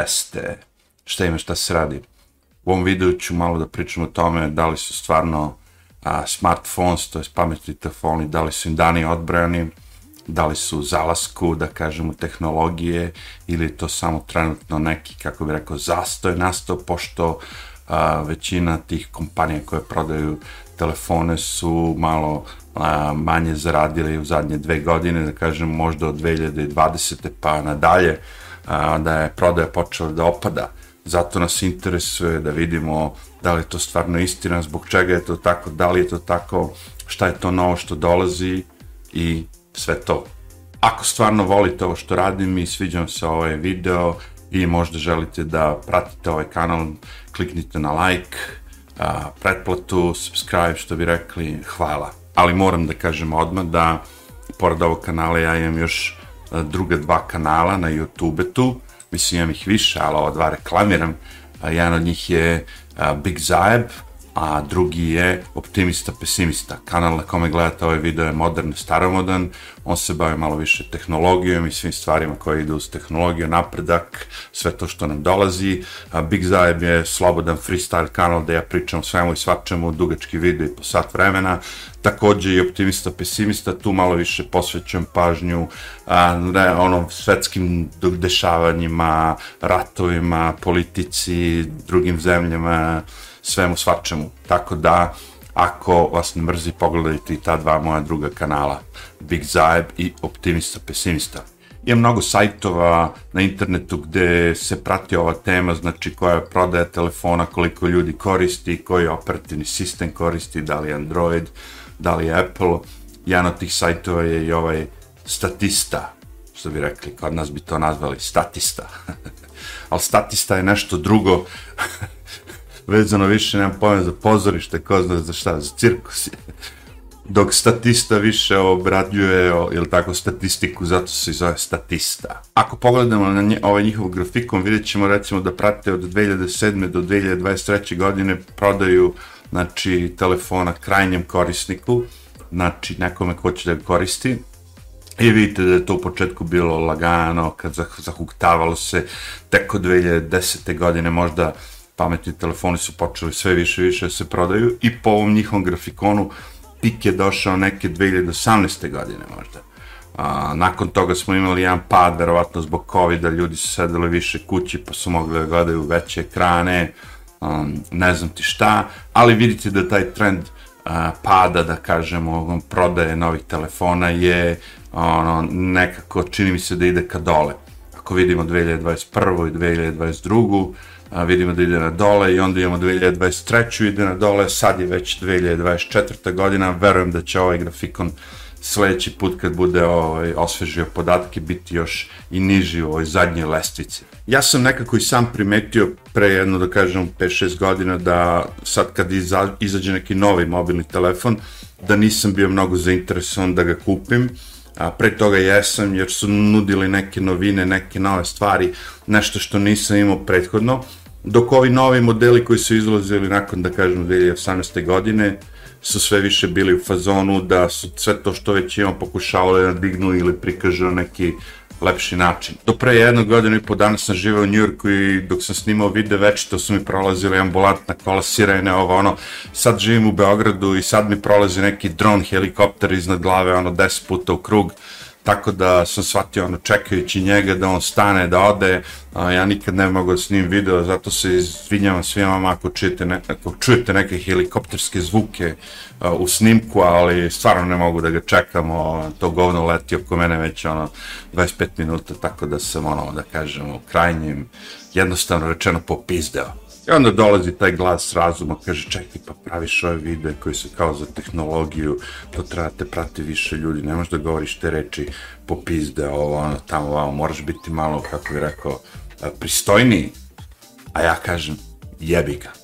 desete, šta ima, šta se radi. U ovom videu ću malo da pričam o tome da li su stvarno a, smartphones, to je pametni telefoni, da li su im dani odbrojani, da li su zalasku, da kažemo, tehnologije ili to samo trenutno neki, kako bih rekao, zastoj nastao, pošto a, većina tih kompanija koje prodaju telefone su malo a, manje zaradili u zadnje dve godine, da kažem možda od 2020. pa nadalje, a, da je prodaja počela da opada. Zato nas interesuje da vidimo da li je to stvarno istina, zbog čega je to tako, da li je to tako, šta je to novo što dolazi i sve to. Ako stvarno volite ovo što radim i sviđam se ovaj video i možda želite da pratite ovaj kanal, kliknite na like, a, pretplatu, subscribe, što bi rekli, hvala. Ali moram da kažem odmah da, pored ovog kanala, ja imam još druga dva kanala na YouTube tu, mislim imam ih više, ali ova dva reklamiram. Jedan od njih je Big Zaeb, a drugi je Optimista Pesimista. Kanal na kome gledate ovaj video je modern, staromodan, on se bavi malo više tehnologijom i svim stvarima koje idu uz tehnologiju, napredak, sve to što nam dolazi. Big Zaeb je slobodan freestyle kanal gde ja pričam o svemu i svačemu, dugački video i po sat vremena. Takođe i Optimista Pesimista, tu malo više posvećam pažnju a, ne, onom svetskim dešavanjima, ratovima, politici, drugim zemljama, svemu svačemu. Tako da, ako vas ne mrzi, pogledajte i ta dva moja druga kanala, Big Zaeb i Optimista Pesimista. Ima mnogo sajtova na internetu gde se prati ova tema, znači koja je prodaja telefona, koliko ljudi koristi, koji operativni sistem koristi, da li Android, da li Apple. Jedan od tih sajtova je i ovaj Statista, što bi rekli, kod nas bi to nazvali Statista. Ali Statista je nešto drugo vezano više, nemam pojma za pozorište, ko zna za šta, za cirkus. Dok statista više obrađuje, ili tako, statistiku, zato se zove statista. Ako pogledamo na nje, ovaj njihov grafikon, vidjet ćemo recimo da prate od 2007. do 2023. godine prodaju znači, telefona krajnjem korisniku, znači nekome ko će da koristi, I vidite da je to u početku bilo lagano, kad zahuktavalo se, tek od 2010. godine možda pametni telefoni su počeli sve više i više da se prodaju i po ovom njihovom grafikonu pik je došao neke 2018. godine možda. A, nakon toga smo imali jedan pad, verovatno zbog covid ljudi su sedeli više kući pa su mogli da gledaju veće ekrane, um, ne znam ti šta, ali vidite da taj trend a, pada, da kažemo, prodaje novih telefona je ono, nekako, čini mi se da ide ka dole. Ako vidimo 2021. i 2022 a, vidimo da ide na dole i onda imamo 2023. ide na dole, sad je već 2024. godina, verujem da će ovaj grafikon sledeći put kad bude ovaj, osvežio podatke biti još i niži u ovoj zadnjoj lestvici. Ja sam nekako i sam primetio pre jedno da kažem 5-6 godina da sad kad iza, izađe neki novi mobilni telefon da nisam bio mnogo zainteresovan da ga kupim, a pre toga jesam jer su nudili neke novine, neke nove stvari, nešto što nisam imao prethodno dok ovi novi modeli koji su izlazili nakon, da kažem, 2018. godine, su sve više bili u fazonu da su sve to što već imamo pokušavali da dignu ili prikažu neki lepši način. Do pre jednog godina i po dana sam živeo u Njurku i dok sam snimao video već to su mi prolazili ambulantna kola, sirene, ovo ono. Sad živim u Beogradu i sad mi prolazi neki dron helikopter iznad glave, ono 10 puta u krug tako da sam shvatio ono čekajući njega da on stane da ode a, ja nikad ne mogu da snim video zato se izvinjavam svima ako čujete, ne, ako čujete neke helikopterske zvuke a, u snimku ali stvarno ne mogu da ga čekam o, to govno leti oko mene već ono 25 minuta tako da sam ono da kažem u krajnjim jednostavno rečeno popizdeo I onda dolazi taj glas razuma, kaže čekaj pa praviš ove videe koji su kao za tehnologiju, to treba da te prati više ljudi, ne možeš da govoriš te reči po pizde, ovo, ono, tamo, ovo, moraš biti malo, kako bih rekao, pristojniji. A ja kažem, jebi ga.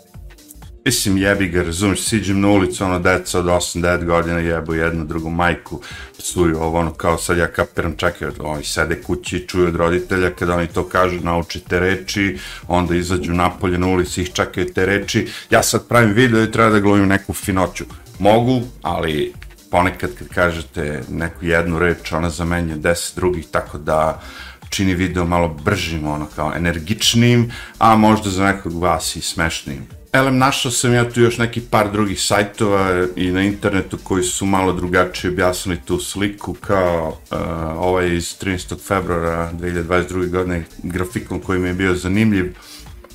Mislim, jebi ga, razumiješ, siđem na ulicu, ono, deca od 8-9 godina jebu jednu drugu majku, psuju ovo, ono, kao sad ja kapiram, čekaj, oni sede kući čuju od roditelja, kada oni to kažu, naučite reči, onda izađu napolje na ulici, ih čekaju te reči, ja sad pravim video i treba da glumim neku finoću. Mogu, ali ponekad kad kažete neku jednu reč, ona zamenja deset drugih, tako da čini video malo bržim, ono kao energičnim, a možda za nekog vas i smešnim. Elem, našao sam ja tu još neki par drugih sajtova i na internetu koji su malo drugačije objasnili tu sliku kao uh, ovaj iz 13. februara 2022. godine grafikon koji mi je bio zanimljiv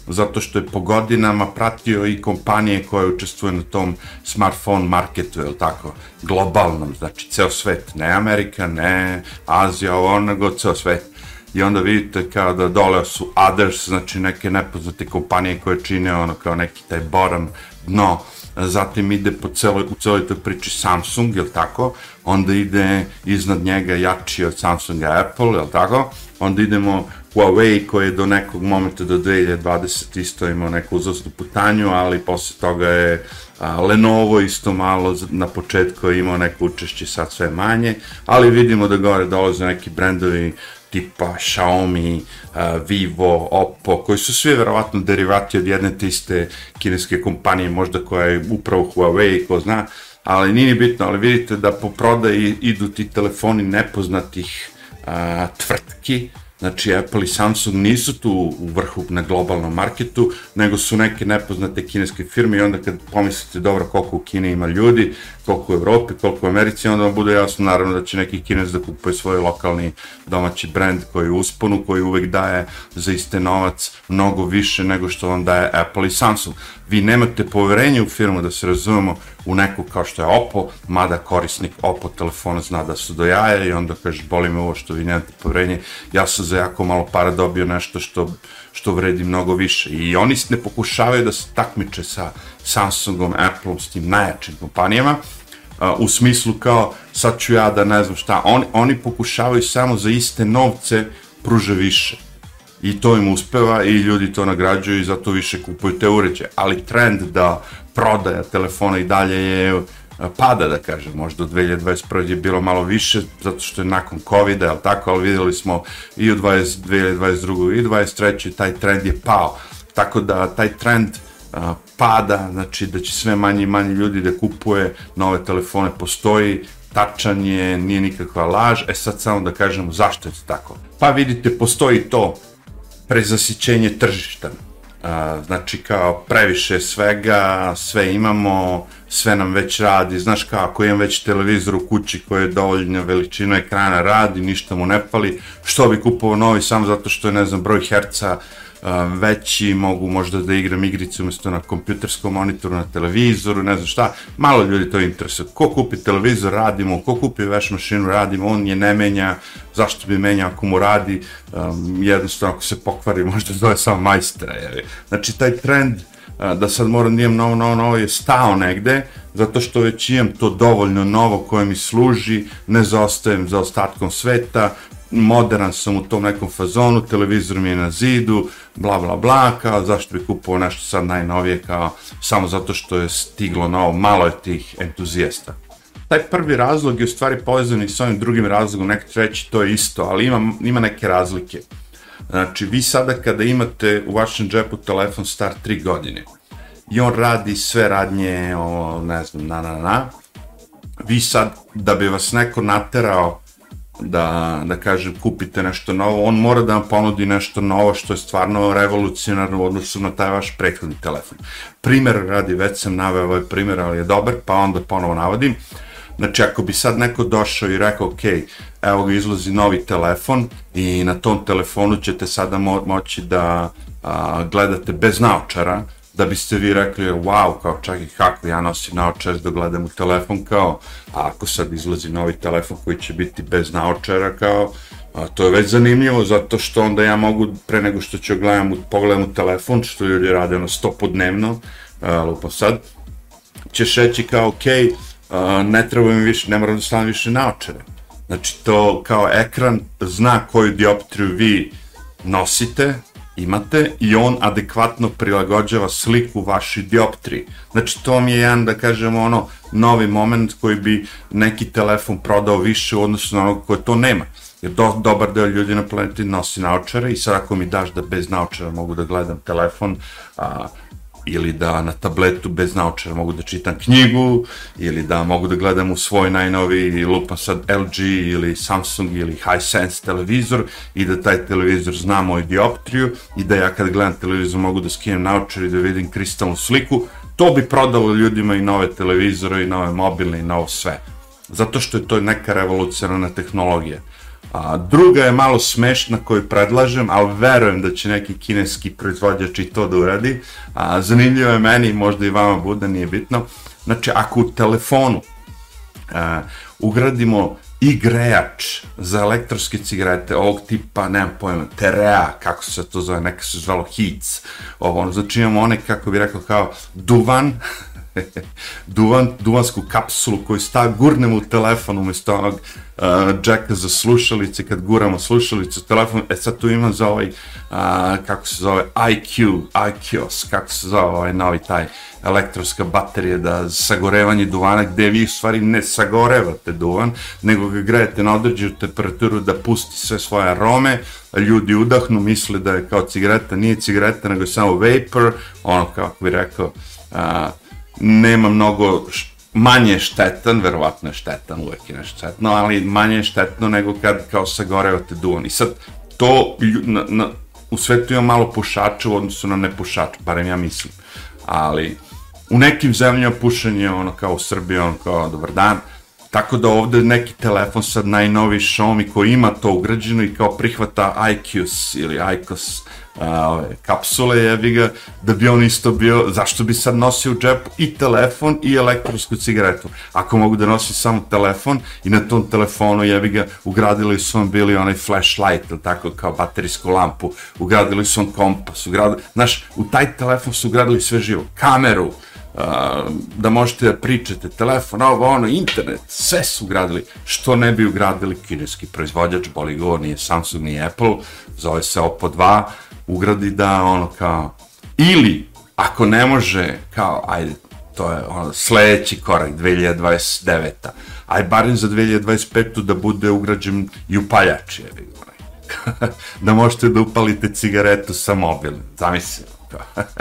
zato što je po godinama pratio i kompanije koje učestvuju na tom smartphone marketu, je tako, globalnom, znači ceo svet, ne Amerika, ne Azija, ovo nego ceo svet. I onda vidite kao da dole su others, znači neke nepoznate kompanije koje čine ono kao neki taj boram dno, zatim ide po celoj, u celoj toj priči Samsung, jel tako, onda ide iznad njega jači od Samsunga Apple, jel tako, onda idemo Huawei koji je do nekog momenta do 2020 isto imao neku uzrasnu putanju, ali posle toga je a, Lenovo isto malo na početku je imao neko učešće, sad sve manje, ali vidimo da gore dolaze neki brendovi tipa Xiaomi, uh, Vivo, Oppo, koji su svi verovatno derivati od jedne te iste kineske kompanije, možda koja je upravo Huawei, ko zna, ali nije ni bitno, ali vidite da po prodaji idu ti telefoni nepoznatih uh, tvrtki, Znači, Apple i Samsung nisu tu u vrhu na globalnom marketu, nego su neke nepoznate kineske firme i onda kad pomislite dobro koliko u Kini ima ljudi, koliko u Evropi, koliko u Americi, onda vam bude jasno naravno da će neki kinez da kupuje svoj lokalni domaći brand koji je usponu, koji uvek daje za iste novac mnogo više nego što vam daje Apple i Samsung. Vi nemate poverenje u firmu da se razumemo u neku kao što je Oppo, mada korisnik Oppo telefona zna da su do jaja i onda kaže boli me ovo što vi nemate poverenje, ja sam za jako malo para dobio nešto što, što vredi mnogo više. I oni ne pokušavaju da se takmiče sa Samsungom, Appleom, s tim najjačim kompanijama, u smislu kao sad ću ja da ne znam šta, oni, oni pokušavaju samo za iste novce pruže više. I to im uspeva i ljudi to nagrađuju i zato više kupuju te uređaje. Ali trend da prodaja telefona i dalje je pada, da kažem, možda u 2021. je bilo malo više, zato što je nakon COVID-a, jel tako, ali videli smo i u 20, 2022. i 2023. taj trend je pao. Tako da taj trend a, pada, znači da će sve manje i manje ljudi da kupuje nove telefone, postoji, tačan je, nije nikakva laž, e sad samo da kažemo zašto je to tako. Pa vidite, postoji to prezasićenje tržišta. A, znači kao previše svega, sve imamo, sve nam već radi, znaš kao ako imam već televizor u kući koji je dovoljna veličina ekrana radi, ništa mu ne pali, što bi kupovao novi samo zato što je ne znam broj herca veći, mogu možda da igram igrice umesto na kompjuterskom monitoru, na televizoru, ne znam šta, malo ljudi to interesuje. Ko kupi televizor, radimo, ko kupi veš mašinu, radimo, on je ne menja, zašto bi menjao ako mu radi, um, jednostavno ako se pokvari, možda zove samo majstra, jer. Znači, taj trend da sad moram da imam novo, novo, novo je stao negde, zato što već imam to dovoljno novo koje mi služi, ne zaostajem za ostatkom sveta, modern sam u tom nekom fazonu, televizor mi je na zidu, bla bla bla, kao zašto bi kupovao nešto sad najnovije, kao samo zato što je stiglo novo, malo je tih entuzijasta. Taj prvi razlog je u stvari povezan i s ovim drugim razlogom, neki treći to je isto, ali ima, ima neke razlike. Znači, vi sada kada imate u vašem džepu telefon star 3 godine i on radi sve radnje, o, ne znam, na, na, na, vi sad, da bi vas neko naterao da, da kažem, kupite nešto novo, on mora da vam ponudi nešto novo što je stvarno revolucionarno u odnosu na taj vaš prethodni telefon. Primer radi, već sam naveo ovaj primer, ali je dobar, pa onda ponovo navodim. Znači, ako bi sad neko došao i rekao, ok, evo ga izlazi novi telefon i na tom telefonu ćete sada mo moći da a, gledate bez naočara, da biste vi rekli, wow, kao čak i kako ja nosim naočar da gledam u telefon, kao, a ako sad izlazi novi telefon koji će biti bez naočara, kao, a, to je već zanimljivo, zato što onda ja mogu, pre nego što ću gledam, pogledam u telefon, što ljudi rade ono stopodnevno, lupo sad, ćeš reći kao, ok, a, ne treba mi više, ne moram da stavim više naočare. Znači, to kao ekran zna koju dioptriju vi nosite, imate i on adekvatno prilagođava sliku vaši dioptriji. Znači to mi je jedan, da kažemo, ono, novi moment koji bi neki telefon prodao više u odnosu na onog koje to nema. Jer do, dobar deo ljudi na planeti nosi naočare i sad ako mi daš da bez naočara mogu da gledam telefon, a, ili da na tabletu bez naočara mogu da čitam knjigu, ili da mogu da gledam u svoj najnoviji lupa sad LG ili Samsung ili Hisense televizor i da taj televizor zna moju dioptriju i da ja kad gledam televizor mogu da skinem naočar i da vidim kristalnu sliku, to bi prodalo ljudima i nove televizore i nove mobilne i novo sve. Zato što je to neka revolucionarna tehnologija. A, druga je malo smešna koju predlažem, ali verujem da će neki kineski proizvođač i to da uradi. A, zanimljivo je meni, možda i vama bude, nije bitno. Znači, ako u telefonu a, ugradimo i grejač za elektronske cigarete ovog tipa, nemam pojma, Terea, kako se to zove, neka se zvalo Heats, ovo, znači imamo one, kako bi rekao, kao duvan, duvan, duvansku kapsulu koju stav, gurnemo u telefon umesto onog uh, džeka za slušalice, kad guramo slušalice u telefon, e sad tu ima za ovaj, uh, kako se zove, IQ, IQOS, kako se zove ovaj novi taj elektronska baterija da sagorevanje duvana gde vi u stvari ne sagorevate duvan, nego ga grejete na određenu temperaturu da pusti sve svoje arome, ljudi udahnu, misle da je kao cigareta, nije cigareta, nego je samo vapor, ono kako bi rekao, uh, nema mnogo manje štetan, verovatno je štetan, uvek je nešto štetno, ali manje je štetno nego kad kao sagorevate duvan. I sad, to na, na, u svetu ima malo pušača u odnosu na nepušača, barem ja mislim. Ali u nekim zemljama pušenje ono kao u Srbiji, ono kao dobar dan, Tako da ovde neki telefon sad najnovi Xiaomi koji ima to ugrađeno i kao prihvata IQOS ili IQOS a, ove, kapsule, jebi ga, da bi on isto bio, zašto bi sad nosio u džepu i telefon i elektronsku cigaretu. Ako mogu da nosi samo telefon i na tom telefonu, jebi ga, ugradili su vam bili onaj flashlight, ili tako, kao baterijsku lampu, ugradili su vam kompas, ugradili, znaš, u taj telefon su ugradili sve živo, kameru, da možete da pričate, telefon, ovo, ono, internet, sve su ugradili. Što ne bi ugradili kineski proizvođač, boli go, nije Samsung, nije Apple, zove se Oppo 2, ugradi da, ono, kao, ili, ako ne može, kao, ajde, to je ono, sledeći korak, 2029. Aj barem za 2025. da bude ugrađen i upaljač, je, da možete da upalite cigaretu sa mobilom, zamislimo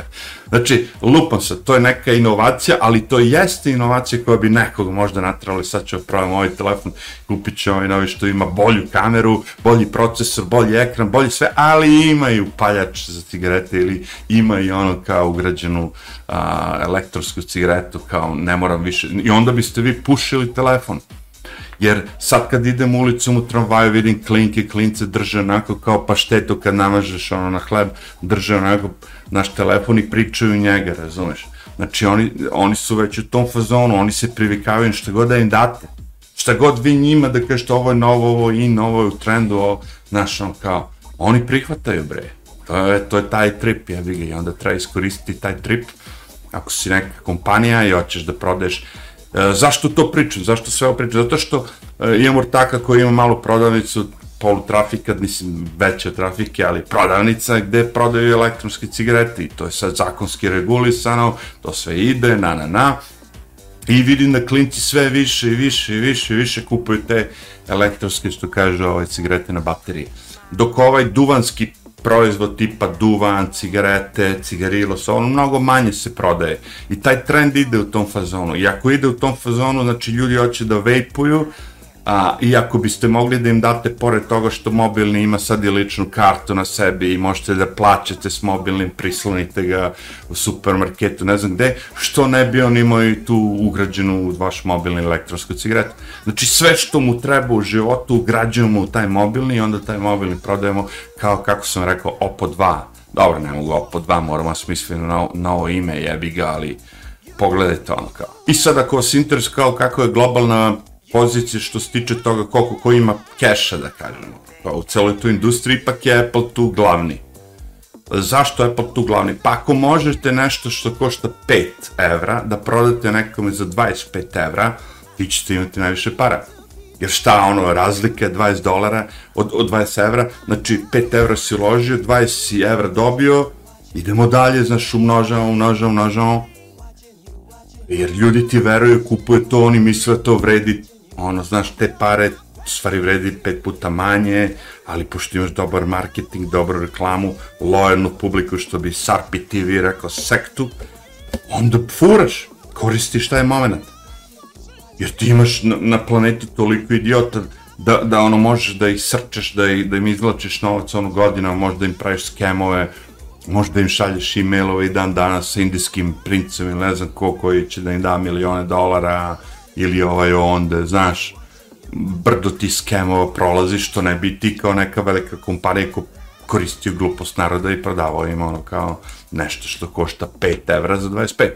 znači, lupam se, to je neka inovacija, ali to jeste inovacija koja bi nekog možda natrali, sad ću opravim ovaj telefon, kupit ću ovaj novi što ima bolju kameru, bolji procesor, bolji ekran, bolji sve, ali ima i upaljač za cigarete ili ima i ono kao ugrađenu a, elektronsku cigaretu, kao ne moram više, i onda biste vi pušili telefon jer sad kad idem ulicom u tramvaju vidim klinke, klince drže onako kao paštetu kad namažeš ono na hleb, drže onako naš telefon i pričaju njega, razumeš? Znači oni, oni su već u tom fazonu, oni se privikavaju šta god da im date. Šta god vi njima da kažete ovo je novo, ovo je in, ovo je u trendu, ovo, znaš, on kao, oni prihvataju bre. To je, to je taj trip, ja bih ga, i onda treba iskoristiti taj trip. Ako si neka kompanija i hoćeš da prodaješ E, zašto to pričam? Zašto sve ovo pričam? Zato što e, imam ortaka koji ima malu prodavnicu, polu trafika, mislim veće trafike, ali prodavnica gde prodaju elektronske cigarete i to je sad zakonski regulisano, to sve ide, na na na. I vidim da klinci sve više i više i više i više kupuju te elektronske, što kaže, ove cigarete na bateriji. Dok ovaj duvanski proizvod tipa duvan, cigarete, cigarilo, sa ono mnogo manje se prodaje. I taj trend ide u tom fazonu. I ako ide u tom fazonu, znači ljudi hoće da vejpuju, A, I ako biste mogli da im date, pored toga što mobilni ima sad i ličnu kartu na sebi i možete da plaćate s mobilnim, prislonite ga u supermarketu, ne znam gde, što ne bi on imao i tu ugrađenu u vaš mobilni elektronsku cigaretu. Znači sve što mu treba u životu ugrađujemo u taj mobilni i onda taj mobilni prodajemo kao, kako sam rekao, Oppo 2. Dobro, ne mogu Oppo 2, moramo smisliti novo, novo ime, jebi ga, ali pogledajte ono kao. I sad ako vas interesuje kao kako je globalna pozicije što se tiče toga koliko ko ima keša, da kažemo. Pa u celoj tu industriji ipak je Apple tu glavni. Zašto Apple tu glavni? Pa ako možete nešto što košta 5 evra, da prodate nekome za 25 evra, vi ćete imati najviše para. Jer šta, ono, razlika je 20 dolara od, od 20 evra, znači 5 evra si uložio, 20 evra dobio, idemo dalje, znaš, umnožavamo, umnožavamo, umnožavamo. Jer ljudi ti veruju, kupuju to, oni misle da to vredi ono, znaš, te pare stvari vredi pet puta manje, ali pošto imaš dobar marketing, dobru reklamu, lojalnu publiku, što bi Sarpi TV rekao, sektu, onda furaš, koristiš taj moment. Jer ti imaš na, na planeti toliko idiota da, da ono možeš da ih srčeš, da, ih, da im izvlačiš novac ono godina, možda im praviš skemove, možda im šalješ e-mailove i dan danas sa indijskim princem ili ne znam ko koji će da im da milione dolara ili ovaj onda, znaš, brdo ti skemova prolazi što ne bi ti kao neka velika kompanija ko koristio glupost naroda i prodavao im ono kao nešto što košta 5 evra za 25.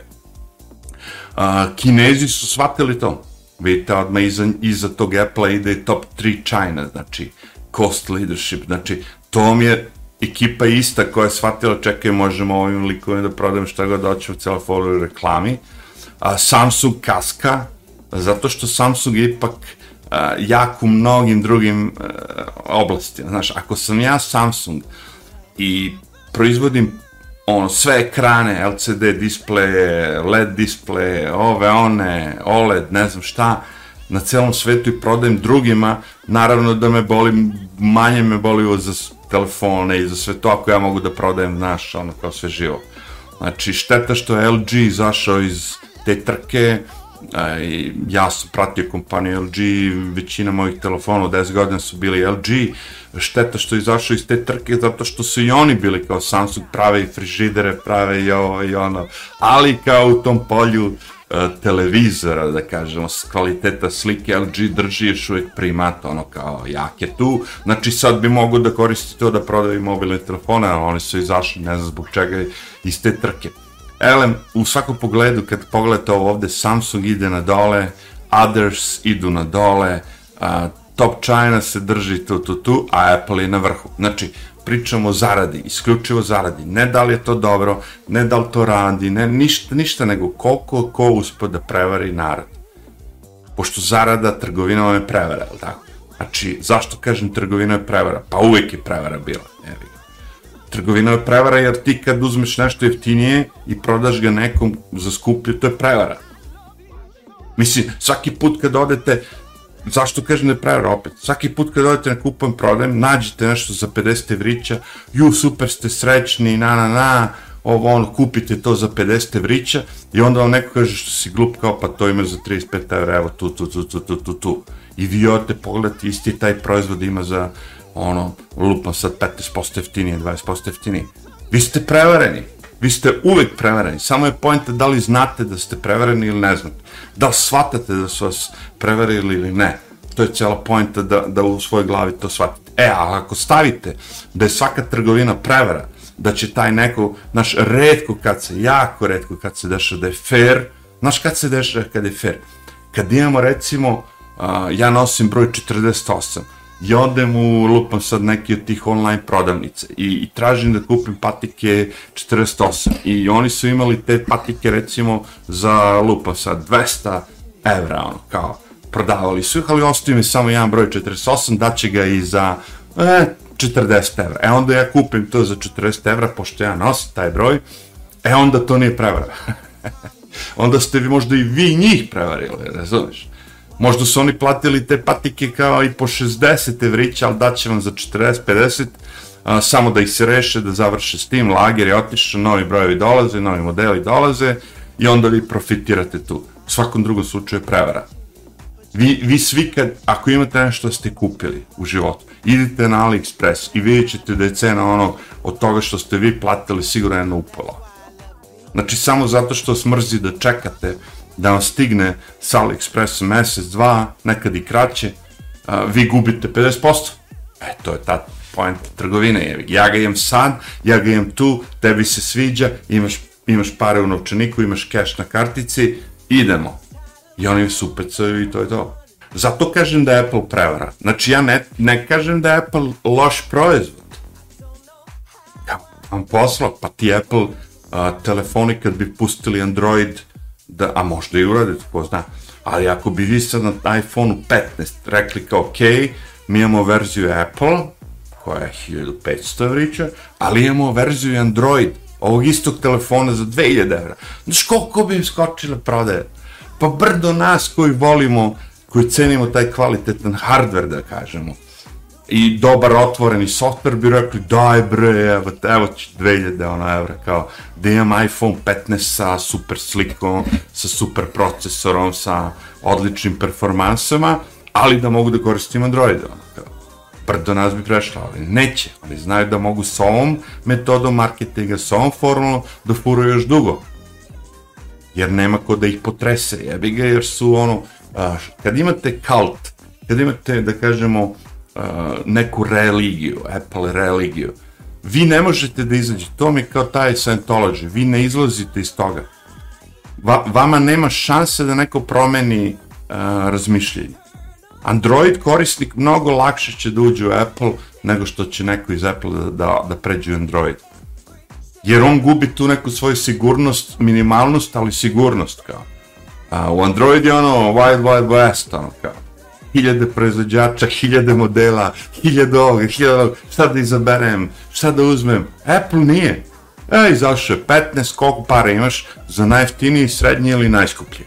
A, kinezi su shvatili to. Vidite, odmah iza, iza tog Apple-a ide top 3 China, znači cost leadership, znači to je ekipa ista koja je shvatila, čekaj, možemo ovim likovima da prodajem šta god hoću u celo follow reklami. A, Samsung kaska, zato što Samsung je ipak a, jak u mnogim drugim a, oblastima. Znaš, ako sam ja Samsung i proizvodim ono, sve ekrane, LCD displeje, LED displeje, ove, one, OLED, ne znam šta, na celom svetu i prodajem drugima, naravno da me boli, manje me boli za telefone i za sve to, ako ja mogu da prodajem, znaš, ono, kao sve živo. Znači, šteta što je LG izašao iz te trke, I ja sam pratio kompaniju LG, većina mojih telefona u 10 godina su bili LG, šteta što je izašao iz te trke zato što su i oni bili kao Samsung, prave i frižidere, prave i ovo i ono, ali kao u tom polju uh, televizora, da kažemo, kvaliteta slike LG drži još uvijek primat, ono kao jak je tu, znači sad bi mogu da koristi to da prodaju mobilne telefone, ali oni su izašli, ne znam zbog čega, iz te trke. Elem, u svakom pogledu, kad pogledate ovo ovde, Samsung ide na dole, Others idu na dole, a, Top China se drži tu, tu, tu, a Apple je na vrhu. Znači, pričamo o zaradi, isključivo zaradi. Ne da li je to dobro, ne da li to radi, ne, ništa, ništa nego koliko ko uspio da prevari narod. Pošto zarada, trgovina vam je prevara, ali tako? Znači, zašto kažem trgovina je prevara? Pa uvek je prevara bila. Evi trgovina je prevara jer ti kad uzmeš nešto jeftinije i prodaš ga nekom za skuplje, to je prevara. Mislim, svaki put kad odete, zašto kažem da je prevara opet? Svaki put kad odete na kupujem prodajem, nađete nešto za 50 evrića, ju super ste srećni, na na na, ovo ono, kupite to za 50 evrića i onda vam neko kaže što si glup kao pa to ima za 35 evra, evo tu, tu, tu, tu, tu, tu, tu. I vi odete pogledati isti taj proizvod ima za ono, lupam sad 15% jeftinije, 20% jeftinije. Vi ste prevareni. Vi ste uvek prevareni. Samo je pojenta da li znate da ste prevareni ili ne znate. Da li shvatate da su vas prevarili ili ne. To je cijela pojenta da, da u svojoj glavi to shvatite. E, a ako stavite da je svaka trgovina prevara, da će taj neko, naš redko kad se, jako redko kad se dešava da je fair, znaš kad se dešava kad je fair? Kad imamo recimo, uh, ja nosim broj 48, i odem u, lupam sad neki od tih online prodavnica i, i tražim da kupim patike 48 i oni su imali te patike recimo za, lupam sad, 200 evra, ono, kao, prodavali su ih, ali ostaje mi samo jedan broj 48, daće ga i za e, 40 evra. E onda ja kupim to za 40 evra, pošto ja nosim taj broj, e onda to nije prevara. onda ste vi možda i vi njih prevarili, razumeš? Možda su oni platili te patike kao i po 60 evrića, ali daće vam za 40-50, samo da ih se reše, da završe s tim, lager je otišao, novi brojevi dolaze, novi modeli dolaze i onda vi profitirate tu. U svakom drugom slučaju je prevara. Vi, vi svi kad, ako imate nešto da ste kupili u životu, idete na AliExpress i vidjet ćete da je cena ono od toga što ste vi platili sigurno jedno upalo. Znači samo zato što smrzi da čekate da vam stigne s AliExpress mesec, dva, nekad i kraće, vi gubite 50%. E, to je ta point trgovine. Ja ga imam sad, ja ga imam tu, tebi se sviđa, imaš, imaš pare u novčaniku, imaš cash na kartici, idemo. I oni su upecaju i to je to. Zato kažem da je Apple prevara. Znači ja ne, ne kažem da je Apple loš proizvod. Ja vam poslao, pa ti Apple a, telefoni kad bi pustili Android da, a možda i uradite, ko zna. Ali ako bi vi sad na iPhone 15 rekli kao, ok, mi imamo verziju Apple, koja je 1500 evrića, ali imamo verziju Android, ovog istog telefona za 2000 evra. Znaš koliko bi im skočile prodaje? Pa brdo nas koji volimo koji cenimo taj kvalitetan hardware, da kažemo, i dobar otvoreni software bi rekli daj bre, evo, evo će 2000 ono evra, kao da imam iPhone 15 sa super slikom, sa super procesorom, sa odličnim performansama, ali da mogu da koristim Android, ono, kao brdo nas bi prešlo, ali neće. Oni znaju da mogu s ovom metodom marketinga, s ovom formulom da furaju još dugo. Jer nema ko da ih potrese, jebi ga, jer su ono, a, kad imate cult, kad imate, da kažemo, neku religiju, Apple religiju, vi ne možete da izađete, to mi kao taj Scientology, vi ne izlazite iz toga. Va, vama nema šanse da neko promeni a, razmišljenje. Android korisnik mnogo lakše će da uđe u Apple nego što će neko iz Apple da, da, da pređe u Android. Jer on gubi tu neku svoju sigurnost, minimalnost, ali sigurnost kao. A u Android je ono Wild Wild West, ono kao. Hiljade proizvođača, hiljade modela, hiljade ovoga, hiljade ovoga, šta da izaberem, šta da uzmem. Apple nije. E, izašao je 15, koliko para imaš za najjeftiniji, srednji ili najskuplji.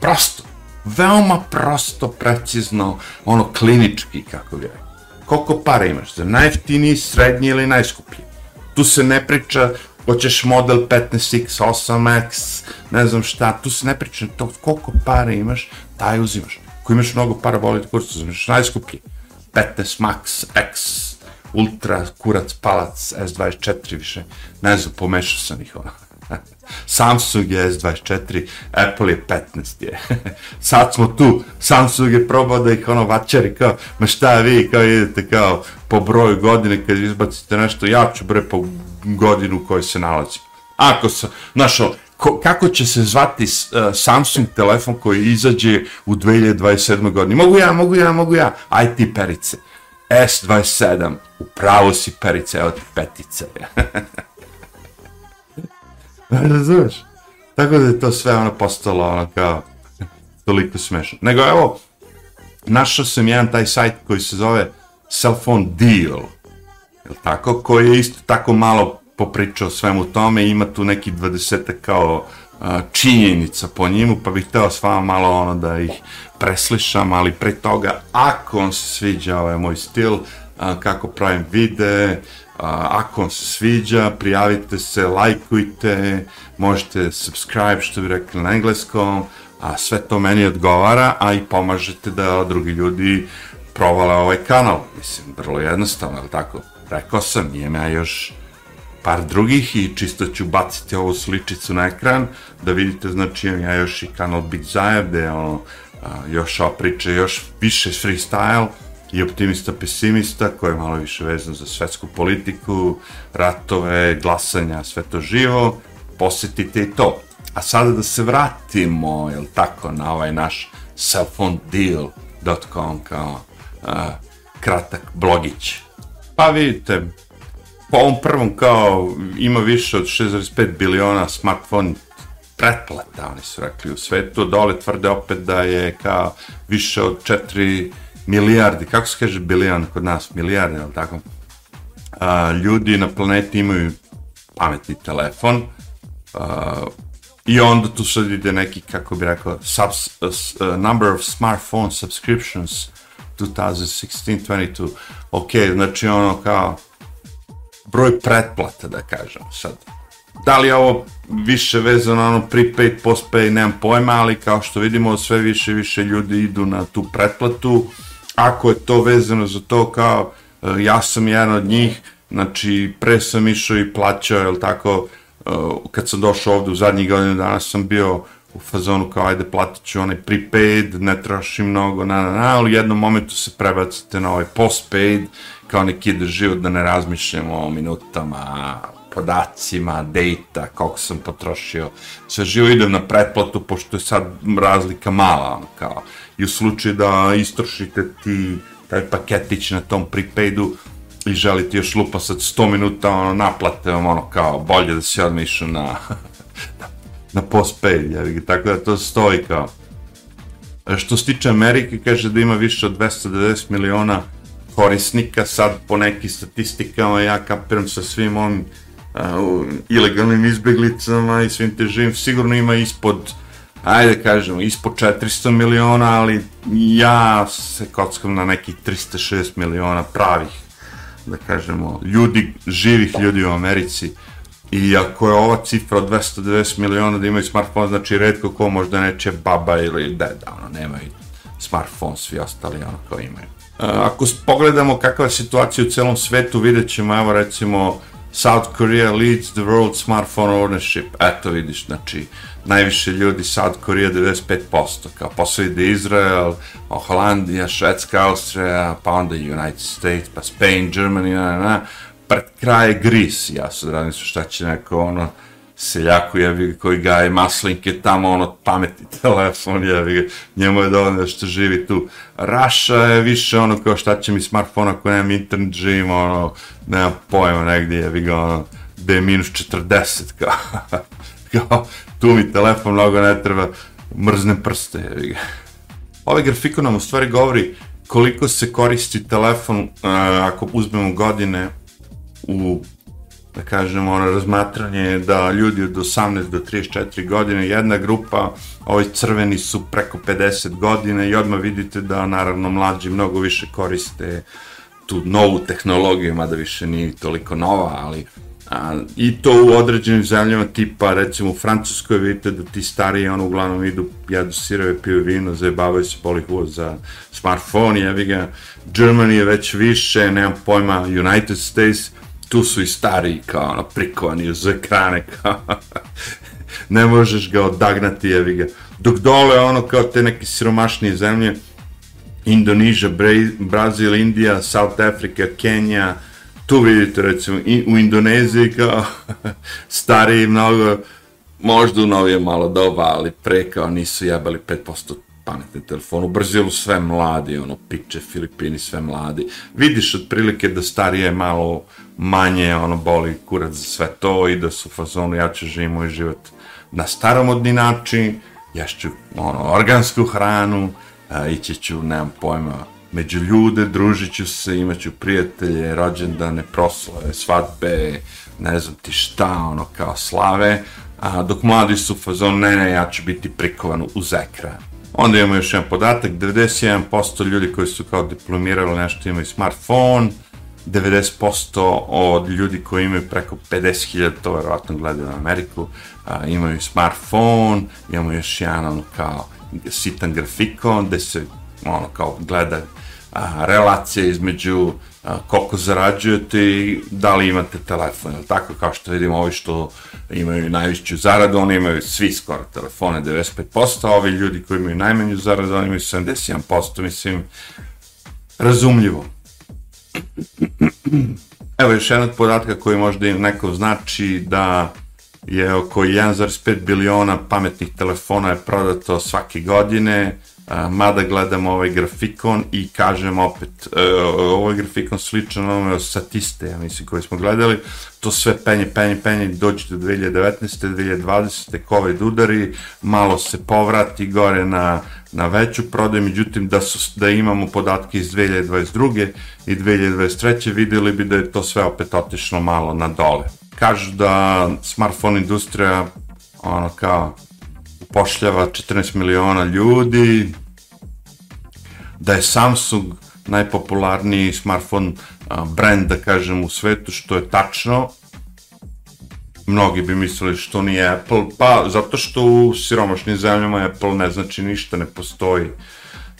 Prosto veoma prosto, precizno, ono klinički, kako bi rekao. Koliko para imaš za najjeftiniji, srednji ili najskuplji? Tu se ne priča hoćeš model 15X, 8X, ne znam šta, tu se ne priča to koliko para imaš, taj uzimaš. Ako imaš mnogo para, voli da kurac, uzimaš najskuplji. 15 Max, X, Ultra, kurac, palac, S24 više, ne znam, pomešao sam ih ono. Samsung je S24, Apple je 15 je. Sad smo tu, Samsung je probao da ih ono vačari kao, ma šta vi kao idete kao po broju godine kad izbacite nešto, ja ću bre po godinu u kojoj se nalazi. Ako sam, znaš, ko, kako će se zvati uh, Samsung telefon koji izađe u 2027. godini? Mogu ja, mogu ja, mogu ja, aj ti perice. S27, upravo si perice, evo ti petice. Razumeš? Tako da je to sve ono postalo ono kao toliko smešno. Nego evo, našao sam jedan taj sajt koji se zove Cellphone Deal, je tako, koji je isto tako malo popričao svemu tome ima tu neki 20 kao a, činjenica po njemu, pa bih hteo s vama malo ono da ih preslišam, ali pre toga, ako vam se sviđa ovaj moj stil, a, kako pravim videe, ako vam se sviđa, prijavite se, lajkujte, možete subscribe, što bi rekli na engleskom, a sve to meni odgovara, a i pomažete da drugi ljudi provale ovaj kanal. Mislim, vrlo jednostavno, ali tako? Rekao sam, imam ja još par drugih i čisto ću baciti ovu sličicu na ekran, da vidite, znači ja još i kanal Big Zajev, gde ono, a, još ova priča, još više freestyle, i optimista pesimista koji je malo više vezan za svetsku politiku, ratove, glasanja, sve to živo, posetite i to. A sada da se vratimo, jel tako, na ovaj naš cellphonedeal.com kao uh, kratak blogić. Pa vidite, po ovom prvom kao ima više od 6,5 biliona smartphone pretplata, oni su rekli u svetu, dole tvrde opet da je kao više od 4 milijardi, kako se kaže bilion kod nas, milijardi, ali tako? A, ljudi na planeti imaju pametni telefon a, i onda tu sad ide neki, kako bi rekao, subs, uh, number of smartphone subscriptions 2016-22. Ok, znači ono kao broj pretplata, da kažem sad. Da li je ovo više vezano na ono prepaid, postpaid, nemam pojma, ali kao što vidimo sve više više ljudi idu na tu pretplatu ako je to vezano za to kao e, ja sam jedan od njih, znači pre sam išao i plaćao, jel tako, e, kad sam došao ovde u zadnjih godina dana sam bio u fazonu kao ajde platit ću onaj prepaid, ne trošim mnogo, na, na, na, ali u jednom momentu se prebacite na ovaj postpaid, kao neki ide život da ne razmišljamo o minutama, podacima, data, koliko sam potrošio, sve živo idem na pretplatu, pošto je sad razlika mala, kao, i u slučaju da istrošite ti taj paketić na tom prepaidu i želite još lupa sad 100 minuta ono, naplate vam ono kao bolje da se odmah na, na postpaid, ja tako da to stoji kao. Što se tiče Amerike, kaže da ima više od 290 miliona korisnika, sad po nekim statistikama ja kapiram sa svim ovim uh, ilegalnim izbeglicama i svim te živim, sigurno ima ispod ajde kažemo, ispod 400 miliona, ali ja se kockam na nekih 306 miliona pravih, da kažemo, ljudi, živih ljudi u Americi. I ako je ova cifra od 290 miliona da imaju smartphone, znači redko ko možda neće baba ili deda, ono, nemaju smartphone, svi ostali ono kao imaju. Ako pogledamo kakva je situacija u celom svetu, vidjet ćemo, evo recimo, South Korea leads the world smartphone ownership. Eto vidiš, znači, najviše ljudi South Korea 95%, kao posle ide Izrael, Holandija, Švedska, Austrija, pa onda United States, pa Spain, Germany, na, na, pred kraje Gris, ja sad radim su šta će neko ono, seljaku jevi koji gaje maslinke tamo, ono, pametni telefon jevi ga, njemu je dovoljno što živi tu. Raša je više ono kao šta će mi smartfon ako nemam internet, živim ono, nemam pojma negdje jevi ga ono, da je minus 40 kao, kao, tu mi telefon mnogo ne treba, mrzne prste jevi ga. Ovaj grafikon nam u stvari govori koliko se koristi telefon uh, ako uzmemo godine u da kažemo, ono razmatranje da ljudi od 18 do 34 godine, jedna grupa, ovi crveni su preko 50 godina i odmah vidite da naravno mlađi mnogo više koriste tu novu tehnologiju, mada više nije toliko nova, ali a, i to u određenim zemljama tipa recimo u Francuskoj vidite da ti stariji ono uglavnom idu jedu sirove, piju vino, zajebavaju se polih za smartphone, jevi ga Germany je već više, nemam pojma, United States, tu su i stariji kao ono prikovani uz ekrane kao ne možeš ga odagnati jevi ga. Dok dole ono kao te neke siromašnije zemlje Indonesia, Brazil, Indija, South Africa, Kenija tu vidite recimo i, u Indoneziji kao stariji mnogo možda u novije malo doba, ali pre kao nisu jebali 5% pametni telefon. U Brazilu sve mladi, ono, piče, Filipini sve mladi. Vidiš otprilike da starije malo manje, ono, boli kurac za sve to i da su fazonu, ja ću živim moj život na staromodni način, ješću, ono, organsku hranu, a, ići ću, nemam pojma, među ljude, družit ću se, imaću prijatelje, rođendane, proslave, svadbe, ne znam ti šta, ono, kao slave, a dok mladi su u fazonu, ne, ne, ja ću biti prikovan uz ekran. Onda imamo još jedan podatak, 91% ljudi koji su kao diplomirali nešto imaju smartphone, 90% od ljudi koji imaju preko 50.000, to verovatno gledaju na Ameriku, a, imaju smartphone, imamo još jedan ono kao sitan grafikon gde se ono kao gleda a, relacija između koliko zarađujete i da li imate telefon, ili tako kao što vidimo ovi što imaju najvišću zaradu, oni imaju svi skoro telefone 95%, a ovi ljudi koji imaju najmanju zaradu, oni imaju 71%, mislim, razumljivo. Evo još jedan podatka koji možda im neko znači da je oko 1,5 biliona pametnih telefona je prodato svake godine, mada gledamo ovaj grafikon i kažem opet, e, ovaj grafikon sličan onome statiste, ja mislim, koji smo gledali, to sve penje, penje, penje, dođe do 2019. 2020. COVID udari, malo se povrati gore na, na veću prodaju, međutim da, su, da imamo podatke iz 2022. i 2023. videli bi da je to sve opet otišlo malo na dole. Kažu da smartphone industrija ono kao upošljava 14 miliona ljudi, da je Samsung najpopularniji smartphone brand, da kažem, u svetu, što je tačno. Mnogi bi mislili što nije Apple, pa zato što u siromašnim zemljama Apple ne znači ništa, ne postoji.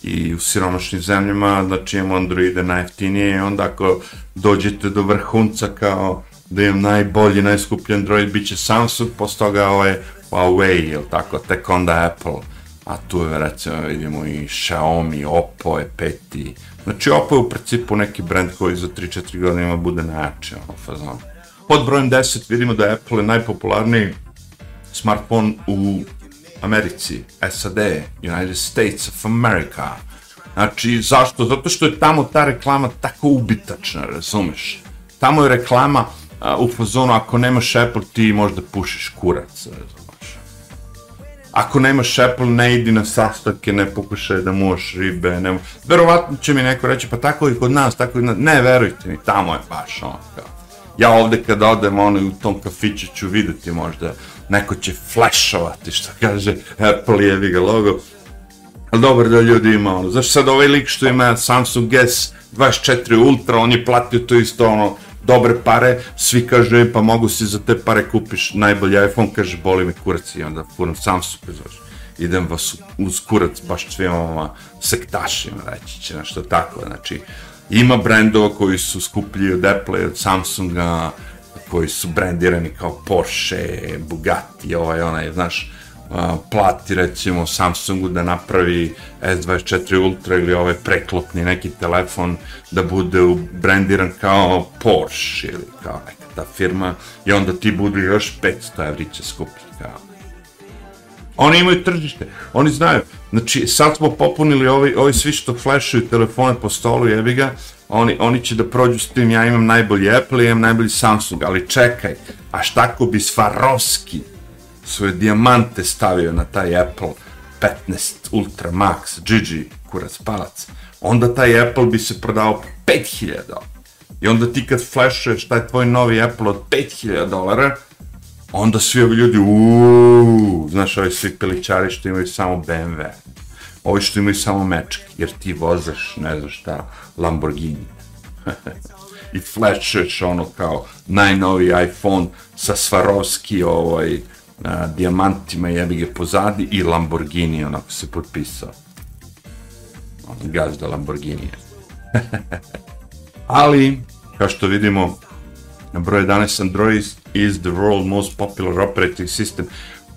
I u siromašnim zemljama, znači imamo Androide najjeftinije i onda ako dođete do vrhunca kao da imam najbolji, najskuplji Android, bit će Samsung, posle toga ovaj Huawei, ili tako, tek onda Apple. A tu je, recimo, vidimo i Xiaomi, Oppo je peti. Znači, Oppo je u principu neki brand koji za 3-4 godine ima bude najjači, ono, fazon. Pod brojem 10 vidimo da Apple je najpopularniji smartphone u Americi, SAD, United States of America. Znači, zašto? Zato što je tamo ta reklama tako ubitačna, razumeš? Tamo je reklama u fazonu, ako nemaš Apple, ti možda pušiš kurac, razumeš. Ako nemaš Apple, ne idi na sastavke, ne pokušaj da muš ribe, ne... Verovatno će mi neko reći, pa tako i kod nas, tako i na... Ne, verujte mi, tamo je baš ono, kao. Ja ovde kad odem, ono, u tom kafiću ću videti možda neko će flashovati, što kaže Apple jevi ga logo, ali dobro da ljudi ima ono, zašto sad ovaj lik što ima Samsung S24 Ultra, on je platio to isto ono, dobre pare, svi kažu, e, pa mogu si za te pare kupiš najbolji iPhone, kaže, boli me kurac. I onda furam Samsung, znaš, idem vas uz kurac, baš svima vama sektašima, reći će nešto tako, znači, ima brendova koji su skuplji od Apple, od Samsunga, koji su brendirani kao Porsche, Bugatti, ovaj, onaj, znaš, plati recimo Samsungu da napravi S24 Ultra ili ovaj preklopni neki telefon da bude brendiran kao Porsche ili kao neka ta firma i onda ti budu još 500 evrića skuplji kao. Oni imaju tržište, oni znaju. Znači, sad smo popunili ovi, ovi svi što flashuju telefone po stolu, jebi ga, oni, oni će da prođu s tim, ja imam najbolji Apple, imam najbolji Samsung, ali čekaj, a šta ako bi Swarovski svoje dijamante stavio na taj Apple 15 Ultra Max, Gigi, kurac palac, onda taj Apple bi se prodao po 5000 dolara. I onda ti kad flashuješ taj tvoj novi Apple od 5000 dolara, onda svi ovi ljudi, uuuu, znaš, ovi svi piličari što imaju samo BMW, ovi što imaju samo mečke, jer ti vozaš, ne znaš šta, Lamborghini. I flashuješ ono kao najnoviji iPhone sa Swarovski, ovaj, a, dijamantima jebi ga pozadi i Lamborghini onako se potpisao. On gazda Lamborghini. Ali, kao što vidimo, broj 11 Android is the world most popular operating system.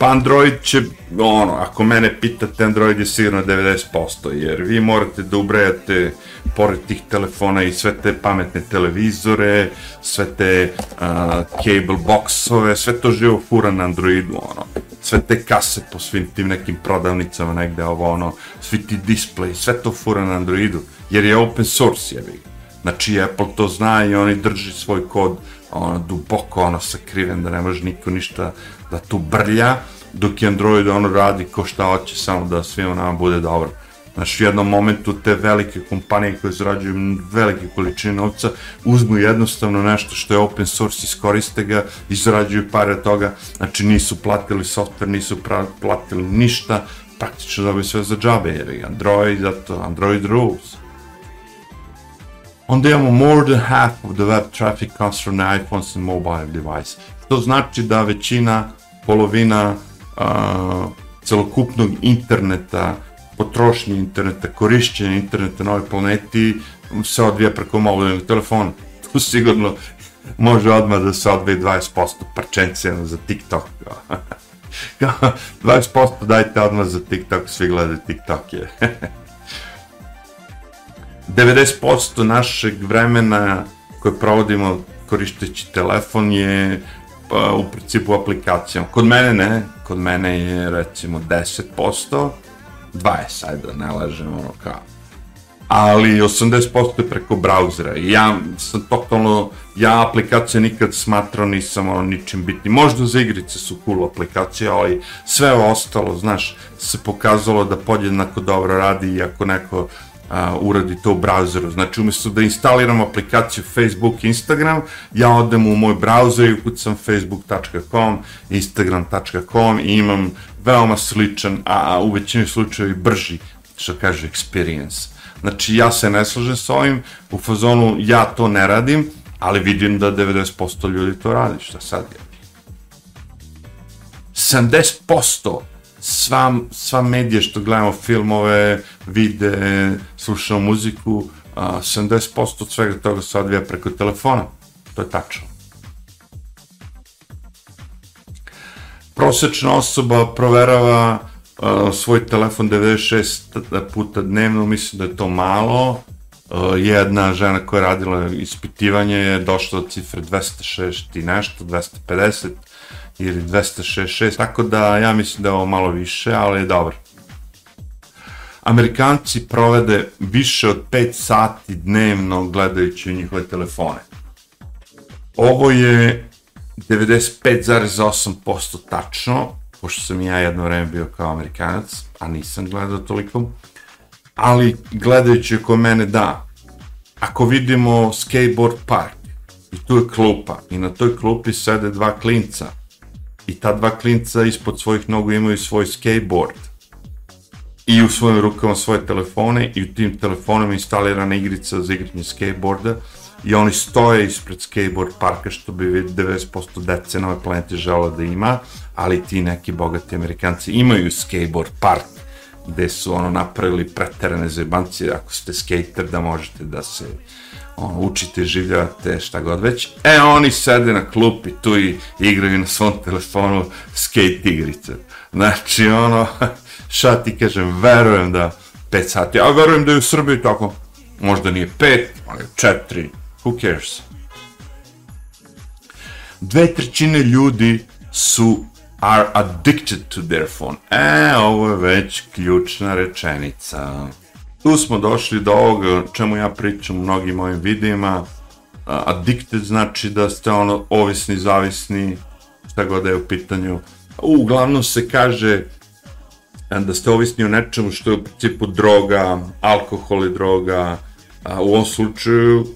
Pa Android će, ono, ako mene pitate, Android je sigurno 90%, jer vi morate da ubrajate pored tih telefona i sve te pametne televizore, sve te uh, cable boxove, sve to živo fura na Androidu, ono, sve te kase po svim tim nekim prodavnicama negde, ovo, ono, svi ti display, sve to fura na Androidu, jer je open source, jebi Znači, Apple to zna i oni drži svoj kod ono, duboko ono sakriven, da ne može niko ništa da tu brlja, dok je Android ono radi ko šta hoće, samo da svima nama bude dobro. Znači, u jednom momentu te velike kompanije koje zarađuju velike količine novca uzmu jednostavno nešto što je open source, iskoriste ga i zarađuju pare od toga. Znači, nisu platili software, nisu platili ništa, praktično dobiju sve za džabe, jer Android, zato Android rules. Onda imamo more than half of the web traffic comes from the iPhones and mobile device. To znači da većina, polovina uh, celokupnog interneta, potrošnje interneta, korišćenje interneta na ovoj planeti se odvija preko mobilnog telefona. Tu sigurno može odmah da se odvije 20% parčencijano za TikTok. 20% dajte odmah za TikTok, svi gledaju TikTok je. 90% našeg vremena koje provodimo koristeći telefon je pa, u principu aplikacijom. Kod mene ne, kod mene je recimo 10%, 20, ajde da ne lažem, ono kao. Ali 80% je preko brauzera ja sam totalno, ja aplikacije nikad smatrao nisam ono ničim bitni. Možda za igrice su cool aplikacije, ali sve ostalo, znaš, se pokazalo da podjednako dobro radi i ako neko a, uradi to u brauzeru. Znači, umjesto da instaliram aplikaciju Facebook, Instagram, ja odem u moj brauzer i ukucam facebook.com, instagram.com i imam veoma sličan, a, u većini slučajevi brži, što kaže, experience. Znači, ja se ne slažem s ovim, u fazonu ja to ne radim, ali vidim da 90% ljudi to radi, šta sad je? 70% sva, sva medija što gledamo, filmove, vide, slušamo muziku, a, 70% od svega toga se odvija preko telefona. To je tačno. Prosečna osoba proverava uh, svoj telefon 96 puta dnevno, mislim da je to malo. Uh, jedna žena koja je radila ispitivanje je došla do cifre 260 i nešto, 250 ili 266, tako da ja mislim da je ovo malo više, ali je dobro. Amerikanci provede više od 5 sati dnevno gledajući njihove telefone. Ovo je 95,8% tačno, pošto sam ja jedno vreme bio kao Amerikanac, a nisam gledao toliko, ali gledajući oko mene da. Ako vidimo skateboard park, i tu je klupa, i na toj klupi sede dva klinca, i ta dva klinca ispod svojih nogu imaju svoj skateboard. I u svojim rukama svoje telefone i u tim telefonima instalirana igrica za igranje skateboarda. I oni stoje ispred skateboard parka što bi 90% dece na ovoj planeti želo da ima, ali ti neki bogati amerikanci imaju skateboard park gde su ono napravili preterane zebancije ako ste skater da možete da se ono, učite, življavate, šta god već. E, oni sede na klupi tu i igraju na svom telefonu skate igrice. Znači, ono, šta ti kažem, verujem da 5 sati, a verujem da je u Srbiji tako, možda nije 5, ali 4, who cares? Dve trećine ljudi su are addicted to their phone. E, ovo je već ključna rečenica. Tu smo došli do ovoga čemu ja pričam u mnogim mojim videima. Addicted znači da ste ono ovisni, zavisni, šta god da je u pitanju. Uglavnom se kaže da ste ovisni o nečemu što je u principu droga, alkohol je droga, a u ovom slučaju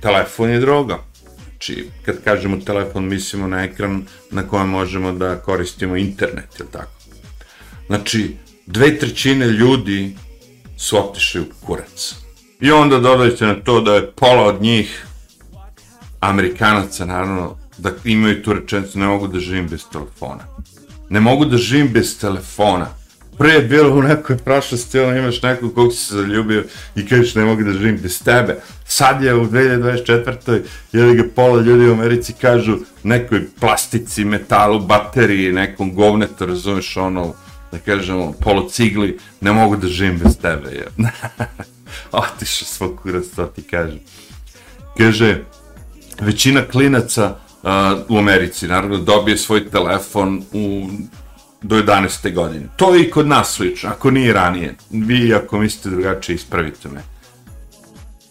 telefon je droga. Znači, kad kažemo telefon, mislimo na ekran na kojem možemo da koristimo internet, ili tako? Znači, dve trećine ljudi su otišli u kurac. I onda dodajte na to da je pola od njih Amerikanaca, naravno, da imaju tu rečenicu, ne mogu da živim bez telefona. Ne mogu da živim bez telefona. Pre je bilo u nekoj prošlosti, ono imaš nekog kog si se zaljubio i kažeš ne mogu da živim bez tebe. Sad je u 2024. ili ga pola ljudi u Americi kažu nekoj plastici, metalu, bateriji, nekom govnetu, razumeš ono, da kažemo, polocigli, ne mogu da živim bez tebe. Je. Otišao svoj kurac, to ti kažem. Kaže, većina klinaca uh, u Americi, naravno, dobije svoj telefon u do 11. godine. To je i kod nas slično, ako nije ranije. Vi, ako mislite drugačije, ispravite me.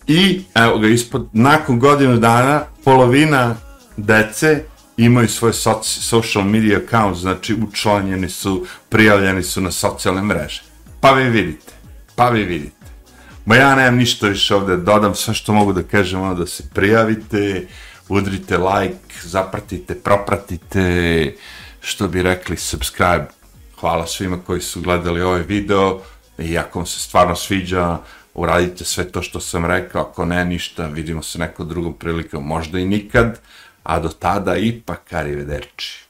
I, evo ga, ispod, nakon godinu dana, polovina dece imaju svoj soci, social media account, znači učlanjeni su, prijavljeni su na socijalne mreže. Pa vi vidite, pa vi vidite. Ma ja nemam ništa više ovde, dodam sve što mogu da kažem, ono da se prijavite, udrite like, zapratite, propratite, što bi rekli subscribe. Hvala svima koji su gledali ovaj video i ako vam se stvarno sviđa, uradite sve to što sam rekao, ako ne ništa, vidimo se nekom drugom prilikom, možda i nikad, a do tada ipak arrivederci.